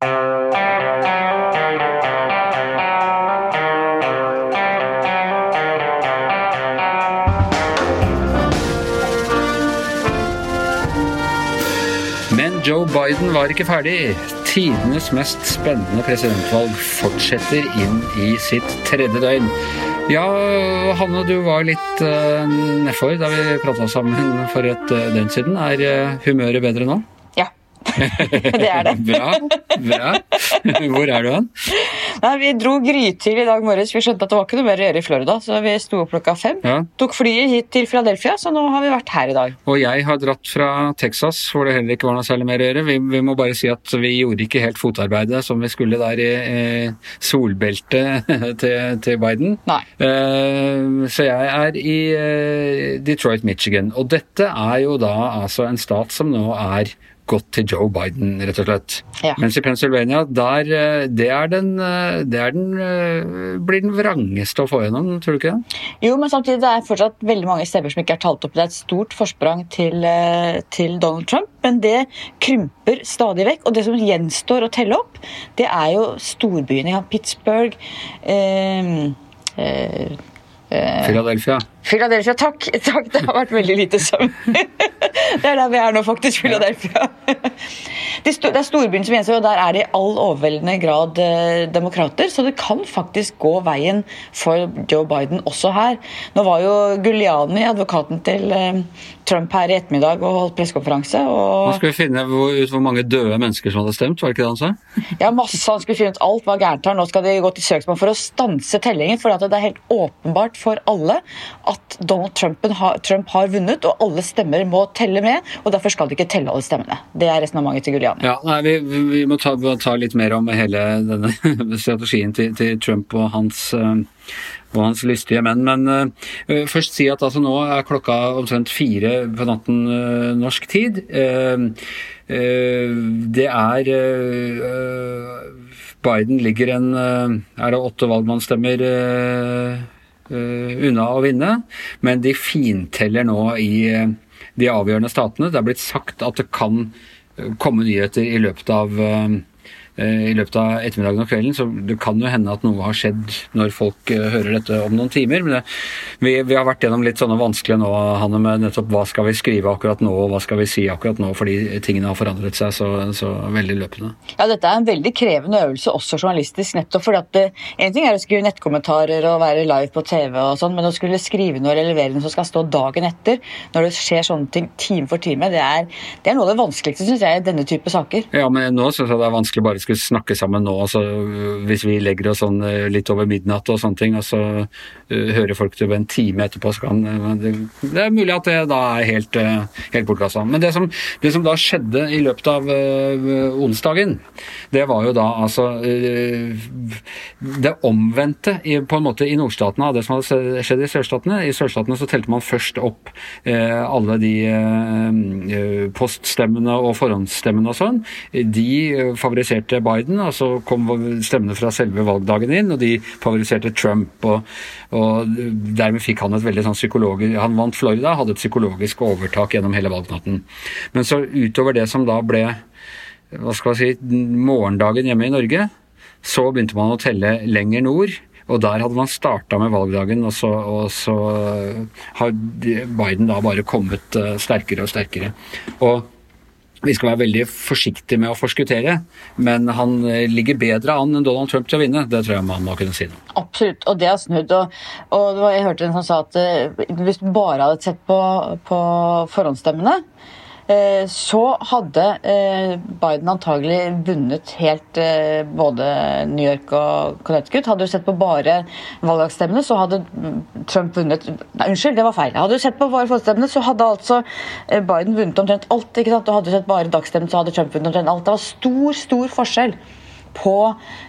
Men Joe Biden var ikke ferdig. Tidenes mest spennende presidentvalg fortsetter inn i sitt tredje døgn. Ja, Hanne, du var litt uh, nedfor da vi prata sammen for et uh, døgn siden. Er uh, humøret bedre nå? Det er det. bra. bra. Hvor er du hen? Nei, Vi dro grytidlig i dag morges. Vi skjønte at det var ikke noe mer å gjøre i Florida, så vi sto opp klokka fem. Ja. Tok flyet hit til Philadelphia, så nå har vi vært her i dag. Og jeg har dratt fra Texas, hvor det heller ikke var noe særlig mer å gjøre. Vi, vi må bare si at vi gjorde ikke helt fotarbeidet som vi skulle der i eh, solbeltet til, til Biden. Nei. Eh, så jeg er i eh, Detroit, Michigan. Og dette er jo da altså en stat som nå er gått til Joe Biden, rett og slett. Ja. Mens i Pennsylvania, der, eh, det er den, eh, det er den eh, blir den vrangeste å få gjennom, tror du ikke det? Jo, men samtidig det er fortsatt veldig mange stemmer som ikke er talt opp. Det er et stort forsprang til, til Donald Trump, men det krymper stadig vekk. Og det som gjenstår å telle opp, det er jo storbyene. Pittsburgh eh, eh, Philadelphia. Philadelphia, takk. takk. Det har vært veldig lite søvn. det er der vi er nå, faktisk. Philadelphia. Det er storbyen som gjenstår, og der er det i all overveldende grad eh, demokrater. Så det kan faktisk gå veien for Joe Biden også her. Nå var jo Guliani, advokaten til eh, Trump, her i ettermiddag og holdt pressekonferanse. Nå skal vi finne ut hvor mange døde mennesker som hadde stemt, var det ikke det han sa? Ja, masse Han skulle finne ut alt var gærent her. Nå skal de gå til søksmål for å stanse tellingen. For det er helt åpenbart for alle at Donald Trumpen har, Trump har vunnet, og alle stemmer må telle med. Og derfor skal de ikke telle alle stemmene. Det er resonnementet til Guliani. Ja, nei, vi, vi må ta, ta litt mer om hele denne strategien til, til Trump og hans, eh, og hans lystige menn. Men uh, først si at altså, nå er klokka omtrent fire på natten uh, norsk tid. Uh, det er Biden ligger en Er det åtte valgmannsstemmer unna å vinne? Men de finteller nå i de avgjørende statene. Det er blitt sagt at det kan komme nyheter i løpet av i løpet av ettermiddagen og kvelden, så det kan jo hende at noe har skjedd når folk eh, hører dette om noen timer. Men det, vi, vi har vært gjennom litt sånne vanskelige nå, Hanne, med nettopp hva skal vi skrive akkurat nå, og hva skal vi si akkurat nå, fordi tingene har forandret seg så, så veldig løpende. Ja, Dette er en veldig krevende øvelse, også journalistisk. nettopp fordi at En ting er å skrive nettkommentarer og være live på TV, og sånn, men å skulle skrive noe eller levere noe som skal stå dagen etter, når det skjer sånne ting time for time, det er, det er noe av det vanskeligste synes jeg, i denne type saker. Ja, men nå syns jeg det er vanskelig bare skulle snakke sammen nå. Altså, hvis vi legger oss sånn eh, litt over midnatt og sånne ting, og så uh, hører folk det en time etterpå, så kan eh, det, det er mulig at det da er helt, uh, helt bortkasta. Men det som, det som da skjedde i løpet av uh, onsdagen, det var jo da altså det omvendte i, på en måte i nordstatene av det som hadde skjedd i sørstatene. I sørstatene så telte man først opp alle de poststemmene og forhåndsstemmene og sånn. De eh, favoriserte Biden, og så kom stemmene fra selve valgdagen inn, og de favoriserte Trump. Og, og dermed fikk han et veldig sånn psykologisk Han vant Florida, hadde et psykologisk overtak gjennom hele valgnatten. Men så utover det som da ble hva skal man si, morgendagen hjemme i Norge, så begynte man å telle lenger nord. Og der hadde man starta med valgdagen, og så, og så har Biden da bare kommet eh, sterkere og sterkere. Og vi skal være veldig forsiktige med å forskuttere, men han eh, ligger bedre an enn Donald Trump til å vinne. Det tror jeg man må kunne si noe Absolutt, og det har snudd. Og, og jeg hørte en som sa at eh, hvis du bare hadde sett på, på forhåndsstemmene, så hadde eh, Biden antagelig vunnet helt eh, både New York og Connecticut. Hadde du sett på bare valgdagsstemmene, så hadde Trump vunnet Nei, unnskyld, det var feil. Hadde du sett på bare forhåndsstemmene, så hadde altså eh, Biden vunnet omtrent alt. ikke sant? Og hadde du sett bare dagsstemmene, så hadde Trump vunnet omtrent alt. Det var stor, stor forskjell på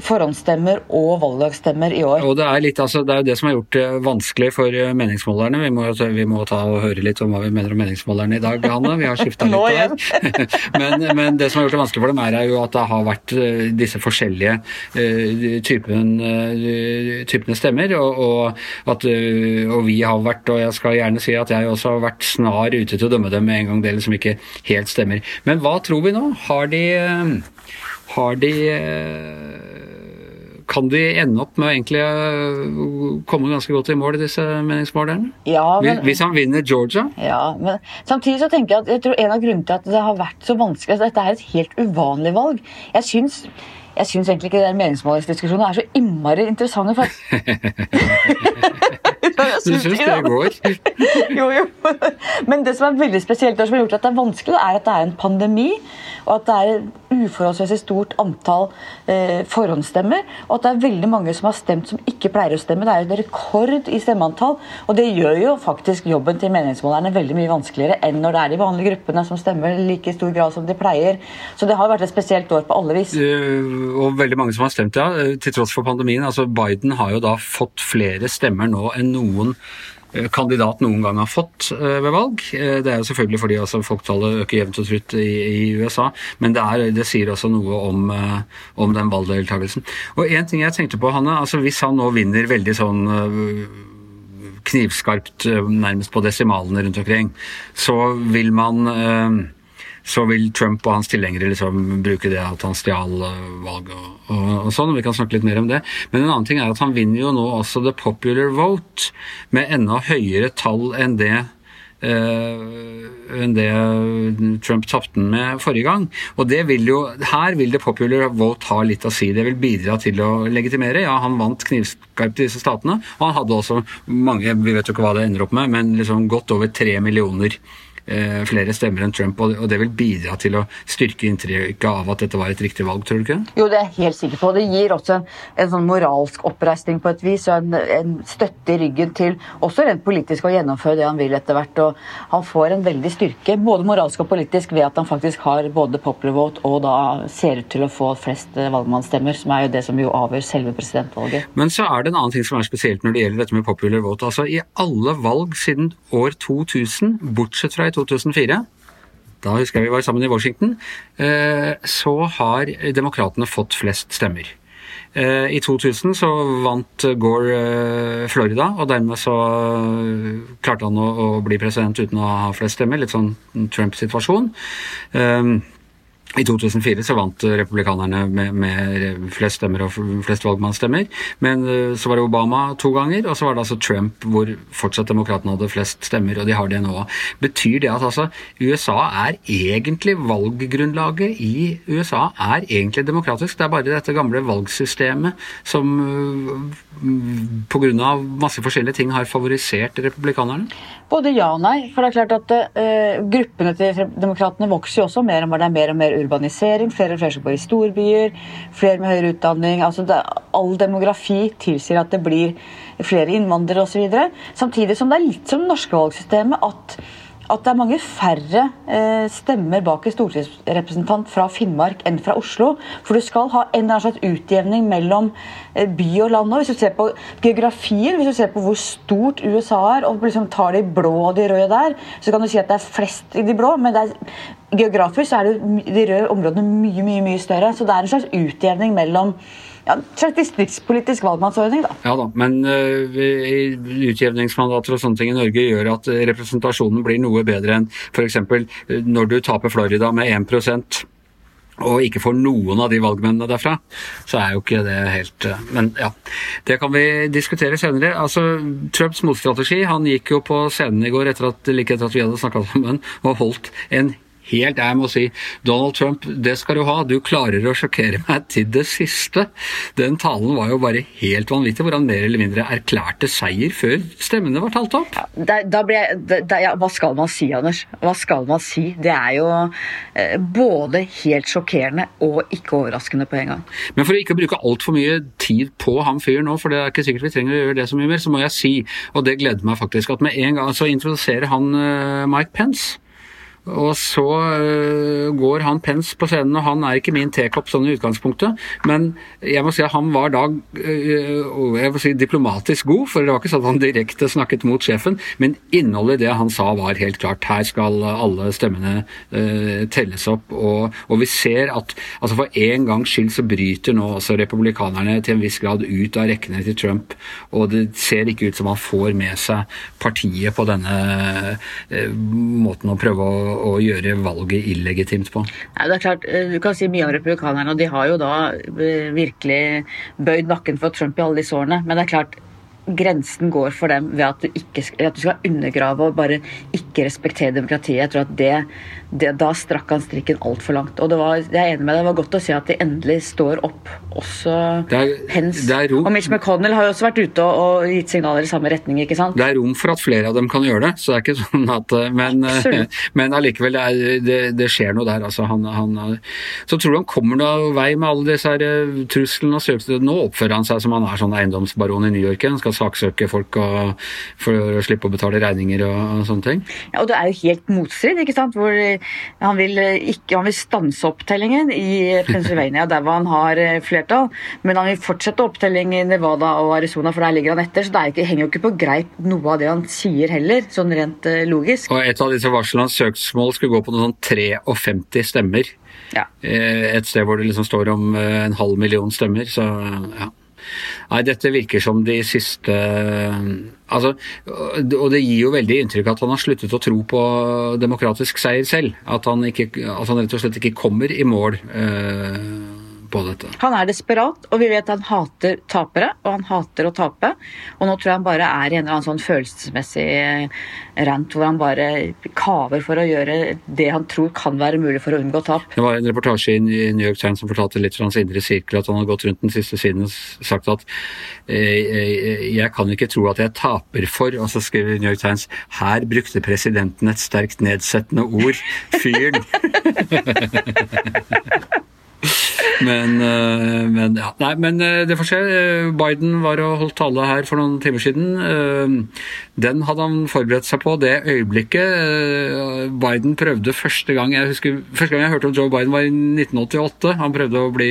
forhåndsstemmer og valgdagsstemmer i år. Og det er, litt, altså, det er jo det som har gjort det vanskelig for eh, meningsmålerne. Vi må, vi må ta og høre litt om hva vi mener om meningsmålerne i dag, Hanne. Vi har skifta litt der. men, men det som har gjort det vanskelig for dem, er jo at det har vært eh, disse forskjellige uh, typen, uh, typene stemmer. Og, og at uh, og vi har vært, og jeg skal gjerne si at jeg også har vært snar ute til å dømme dem med en gang det liksom ikke helt stemmer. Men hva tror vi nå? Har de har de eh, kan de ende opp med å egentlig eh, komme ganske godt i mål disse meningsmålerne? Ja, men, Hvis han vinner Georgia? ja, men samtidig så tenker jeg at jeg tror en av grunnene til at det har vært så vanskelig altså Dette er et helt uvanlig valg. Jeg syns, jeg syns egentlig ikke den meningsmålingsdiskusjonen er så innmari interessant. For Du syns det går? jo, jo. Men det som er veldig spesielt og som har gjort at det er vanskelig, er at det er en pandemi, og at det er et uforholdsmessig stort antall eh, forhåndsstemmer, og at det er veldig mange som har stemt som ikke pleier å stemme. Det er jo rekord i stemmeantall, og det gjør jo faktisk jobben til meningsmålerne veldig mye vanskeligere enn når det er de vanlige gruppene som stemmer i like stor grad som de pleier. Så det har vært et spesielt år på alle vis. Eh, og veldig mange som har stemt, ja, eh, til tross for pandemien. altså Biden har jo da fått flere stemmer nå enn noen eh, kandidat noen gang har fått eh, ved valg. Eh, Det er jo selvfølgelig fordi altså, folketallet øker jevnt og trutt i, i USA, men det, er, det sier også noe om, om den valgdeltakelsen. Og en ting jeg tenkte på, Hanne, altså hvis han nå vinner veldig sånn knivskarpt, nærmest på desimalene rundt omkring, så vil man så vil Trump og hans tilhengere liksom bruke det at han stjal eh, valget og, og, og sånn, og vi kan snakke litt mer om det. Men en annen ting er at han vinner jo nå også the popular vote med enda høyere tall enn det eh, enn det Trump tapte den med forrige gang. Og det vil jo, her vil det popular vote ha litt å si. Det vil bidra til å legitimere. Ja, han vant knivskarpt i disse statene, og han hadde også mange, vi vet jo ikke hva det ender opp med, men liksom godt over tre millioner flere stemmer enn Trump, og, og det vil bidra til å styrke inntrykket av at dette var et riktig valg, tror du ikke? Jo, det er jeg helt sikker på. Det gir også en, en sånn moralsk oppreisning på et vis, og en, en støtte i ryggen til også rent politisk å gjennomføre det han vil etter hvert. Og han får en veldig styrke, både moralsk og politisk, ved at han faktisk har både popular vote og da ser ut til å få flest eh, valgmannsstemmer, som er jo det som jo avgjør selve presidentvalget. Men så er det en annen ting som er spesielt når det gjelder dette med popular vote. Altså I alle valg siden år 2000, bortsett fra i 2004 da husker jeg vi var sammen i Washington, eh, så har demokratene fått flest stemmer. Eh, I 2000 så vant Gore eh, Florida, og dermed så klarte han å, bli president uten å ha flest stemmer. Litt sånn Trump-situasjon. I 2004 så vant republikanerne med, med, flest stemmer og flest valgmannsstemmer. Men så var det Obama to ganger, og så var det altså Trump hvor fortsatt demokratene hadde flest stemmer, og de har det nå. Betyr det at altså USA er egentlig valggrunnlaget i USA er egentlig demokratisk? Det er bare dette gamle valgsystemet som pga. masse forskjellige ting har favorisert republikanerne? Både ja og nei. For det er klart at uh, gruppene til demokratene vokser jo også mer og mer. Det er mer og mer urbanisering, flere og flere som bor i storbyer, flere med høyere utdanning. altså det, All demografi tilsier at det blir flere innvandrere osv. Samtidig som det er litt som det norske valgsystemet at at det er mange færre eh, stemmer bak en stortingsrepresentant fra Finnmark enn fra Oslo. For du skal ha en eller annen slags utjevning mellom eh, by og land. Hvis du ser på geografien, hvis du ser på hvor stort USA er, og liksom tar de blå og de røde der, så kan du si at det er flest i de blå, men er, geografisk er det, de røde områdene mye, mye, mye større. Så det er en slags utjevning mellom ja, slags distriktspolitisk valgmannsordning, da. Ja da, men uh, utjevningsmandater og sånne ting i Norge gjør at representasjonen blir noe bedre enn f.eks. når du taper Florida med 1% og ikke får noen av de valgmennene derfra, så er jo ikke det helt Men ja, det kan vi diskutere senere. Altså, Trumps motstrategi Han gikk jo på scenen i går etter at, like etter at vi hadde snakka sammen, og holdt en helt jeg må si Donald Trump, det skal du ha. Du klarer å sjokkere meg til det siste. Den talen var jo bare helt vanvittig, hvor han mer eller mindre erklærte seier før stemmene var talt opp. Ja, da, da jeg, da, ja, hva skal man si, Anders? Hva skal man si? Det er jo eh, både helt sjokkerende og ikke overraskende på en gang. Men for å ikke bruke altfor mye tid på han fyren nå, for det er ikke sikkert vi trenger å gjøre det så mye mer, så må jeg si, og det gleder meg faktisk, at med en gang så introduserer han uh, Mike Pence. Og så uh, går han Pence på scenen, og han er ikke min tekopp sånn i utgangspunktet, men jeg må si at han var da uh, jeg må si diplomatisk god, for det var ikke sånn at han direkte snakket mot sjefen, men innholdet i det han sa var helt klart. Her skal alle stemmene uh, telles opp, og, og, vi ser at altså for en gangs skyld så bryter nå også republikanerne til en viss grad ut av rekkene til Trump, og det ser ikke ut som han får med seg partiet på denne måten å prøve å å gjøre valget illegitimt på. Ja, det er klart, eh, Du kan si mye om republikanerne, og de har jo da eh, virkelig bøyd nakken for Trump i alle disse årene. Men det er klart, grensen går for dem ved at du, ikke, at du skal undergrave og bare ikke respektere demokratiet. Jeg tror at det, det Da strakk han strikken altfor langt. Og det var, jeg er enig med deg, det var godt å se at de endelig står opp, også er- Pence. Og Mitch McConnell har jo også vært ute og, og gitt signaler i samme retning, ikke sant? Det er rom for at flere av dem kan gjøre det, så det er ikke sånn at eh, Men, eh, Absolutt. men allikevel, det, er, det, det skjer noe der. Altså, han, han, så tror du han kommer noe vei med alle disse her eh, truslene og søknadene? Nå oppfører han seg som han er sånn eiendomsbaron i New York. Han skal saksøke folk og, for å slippe å betale regninger og, og sånne ting. Ja, og det er jo helt motstrid, ikke sant? Hvor eh, han vil, eh, ikke, han vil stanse opptellingen i Pennsylvania, der hvor han har eh, flertall. Men han vil fortsette opptelling i Nevada og Arizona, for der ligger han etter. Så det ikke, henger jo ikke på greip noe av det han sier heller, sånn rent eh, logisk. Og et av disse varslene hans søksmål skulle gå på noe sånn 53 stemmer. Ja. Eh, Et sted hvor det liksom står om eh, en halv million stemmer, så ja. Nei, dette virker som de siste Altså, og det gir jo veldig inntrykk at han har sluttet å tro på demokratisk seier selv. At han, ikke, at han rett og slett ikke kommer i mål eh, på dette. Han er desperat, og vi vet han hater tapere, og han hater å tape. Og nå tror jeg han bare er i en eller annen sånn følelsesmessig eh, rant hvor han bare kaver for å gjøre det han tror kan være mulig for å unngå tap. Det var en reportasje i New York Times som fortalte litt fra hans indre sirkel at han har gått rundt den siste siden og sagt at eh, eh, jeg kan ikke tro at jeg taper for, og så skriver New York Times her brukte presidenten et sterkt nedsettende ord, fyren. Men, eh, men ja. Nei, men eh, det får skje. Eh, Biden var og holdt tale her for noen timer siden. Den hadde han forberedt seg på. Det øyeblikket eh, Biden prøvde første gang jeg husker, første gang jeg hørte om Joe Biden, var i 1988. Han prøvde å bli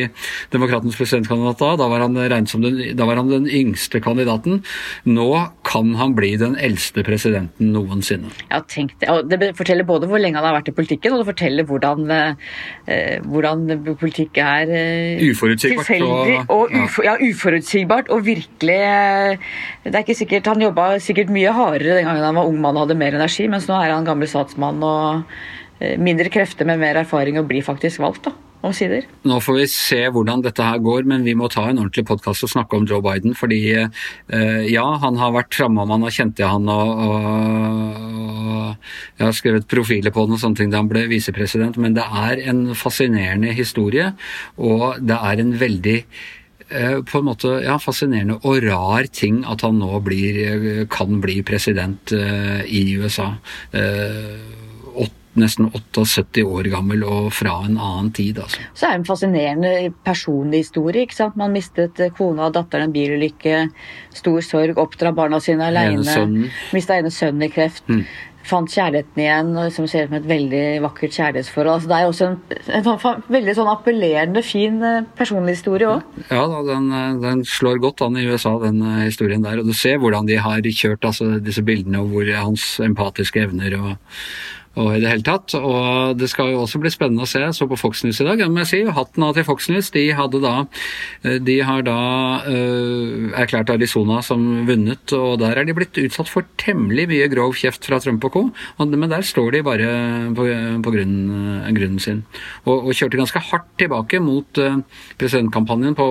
demokratenes presidentkandidat da. Da var han regnet som den, da var han den yngste kandidaten. Nå kan han bli den eldste presidenten noensinne. Ja, tenk det. Og det forteller både hvor lenge han har vært i politikken, og det forteller hvordan, eh, hvordan politikk er eh, Uforutsigbart, tilfeldig og- og ufo, ja, uforutsigbart. Og virkelig Det er ikke sikkert Han jobba sikkert mye hardere den gangen han var ung mann og hadde mer energi, mens nå er han gammel statsmann og eh, mindre krefter med mer erfaring og blir faktisk valgt, da. Omsider. Nå får vi se hvordan dette her går, men vi må ta en ordentlig podkast og snakke om Joe Biden. Fordi eh, ja, han har vært framme om han har kjent til han og, og, jeg har skrevet profiler på den og sånne ting da han ble visepresident, men det er en fascinerende historie, og det er en veldig på en måte ja, fascinerende og rar ting at han nå blir, eh, kan bli president eh, i USA. Eh, nesten 78 år gammel og fra en annen tid, altså. Så er det en fascinerende personlig historie. ikke sant? Man mistet eh, kona og datteren i en bilulykke, stor sorg, oppdra barna sine aleine. mista ene sønnen i kreft. Mm. Fant kjærligheten igjen, og som ser ut som et veldig vakkert kjærlighetsforhold. Altså, det er også en, en veldig sånn appellerende, fin eh, personlig historie òg. Ja, da, den, eh, den slår godt an i USA, den historien der. Og du ser hvordan de har kjørt altså, disse bildene, og hvor hans empatiske evner og, og i det hele tatt. Og det skal jo også bli spennende å se. Jeg så på Fox News i dag. Jeg må si hatten av til Fox News. De, da, eh, de har da eh, erklært Arizona som vunnet, og der er de blitt utsatt for temmelig mye grov kjeft fra Trump og co. Men der står de bare på, på grunnen, eh, grunnen sin. Og, og kjørte ganske hardt tilbake mot eh, presidentkampanjen på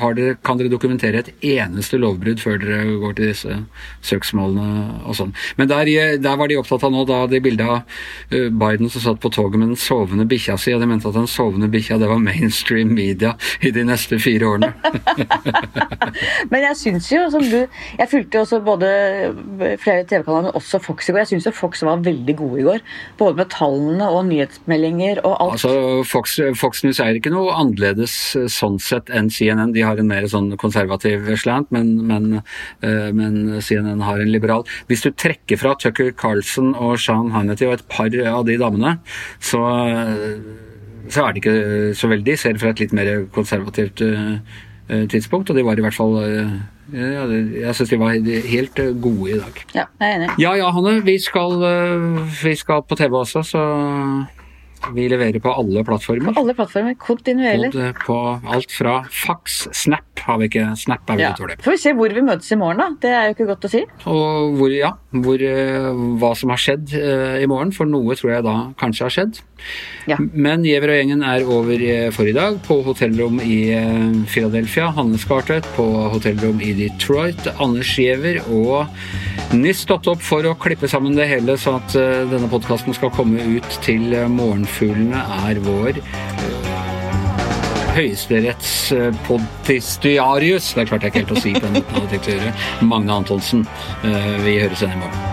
har dere, kan dere dokumentere et eneste lovbrudd før dere går til disse søksmålene og sånn. Men der, der var de opptatt av nå da de bildet av Biden som satt på toget med den sovende bikkja si, og de mente at den sovende bikkja det var mainstream media i de neste fire årene. Men jeg syns jo, som du Jeg fulgte også både flere TV-kanaler, men også Fox i går. Jeg syns jo Fox var veldig gode i går. Både med tallene og nyhetsmeldinger og alt. Altså, Fox, Fox News er ikke noe annerledes eh, sånn sett enn CNN. De har en mer sånn konservativ slant, men, men, eh, men CNN har en liberal. Hvis du trekker fra Tucker Carlson og Sean Hannity og et par av de damene, så, så er det ikke så veldig. Ser fra et litt mer konservativt eh, tidspunkt, og de var i hvert fall eh, ja, Jeg syns de var helt gode i dag. Ja, jeg er enig. Ja ja, Hanne. Vi skal, eh, vi skal på TV også, så Vi leverer på alle plattformer. På alle plattformer, kontinuerlig. Både på alt fra fax, Snap har vi ikke. Snap er vi Ja. dårlig. Får vi se hvor vi møtes i morgen, da. Det er jo ikke godt å si. Og hvor, ja, hvor, eh, hva som har skjedd eh, i morgen, for noe tror jeg da kanskje har skjedd. Ja. Men Giæver og gjengen er over eh, for i dag på hotellrom i Philadelphia. Handelskartet. På hotellrom i Detroit. Anders Giæver og NIS stått opp for å klippe sammen det hele, sånn at eh, denne podkasten skal komme ut til eh, morgenfuglene er vår Høyesterettspodtistiarius Det klarte jeg ikke helt å si på en måte. Magne Antonsen. Eh, Vi høres igjen i morgen.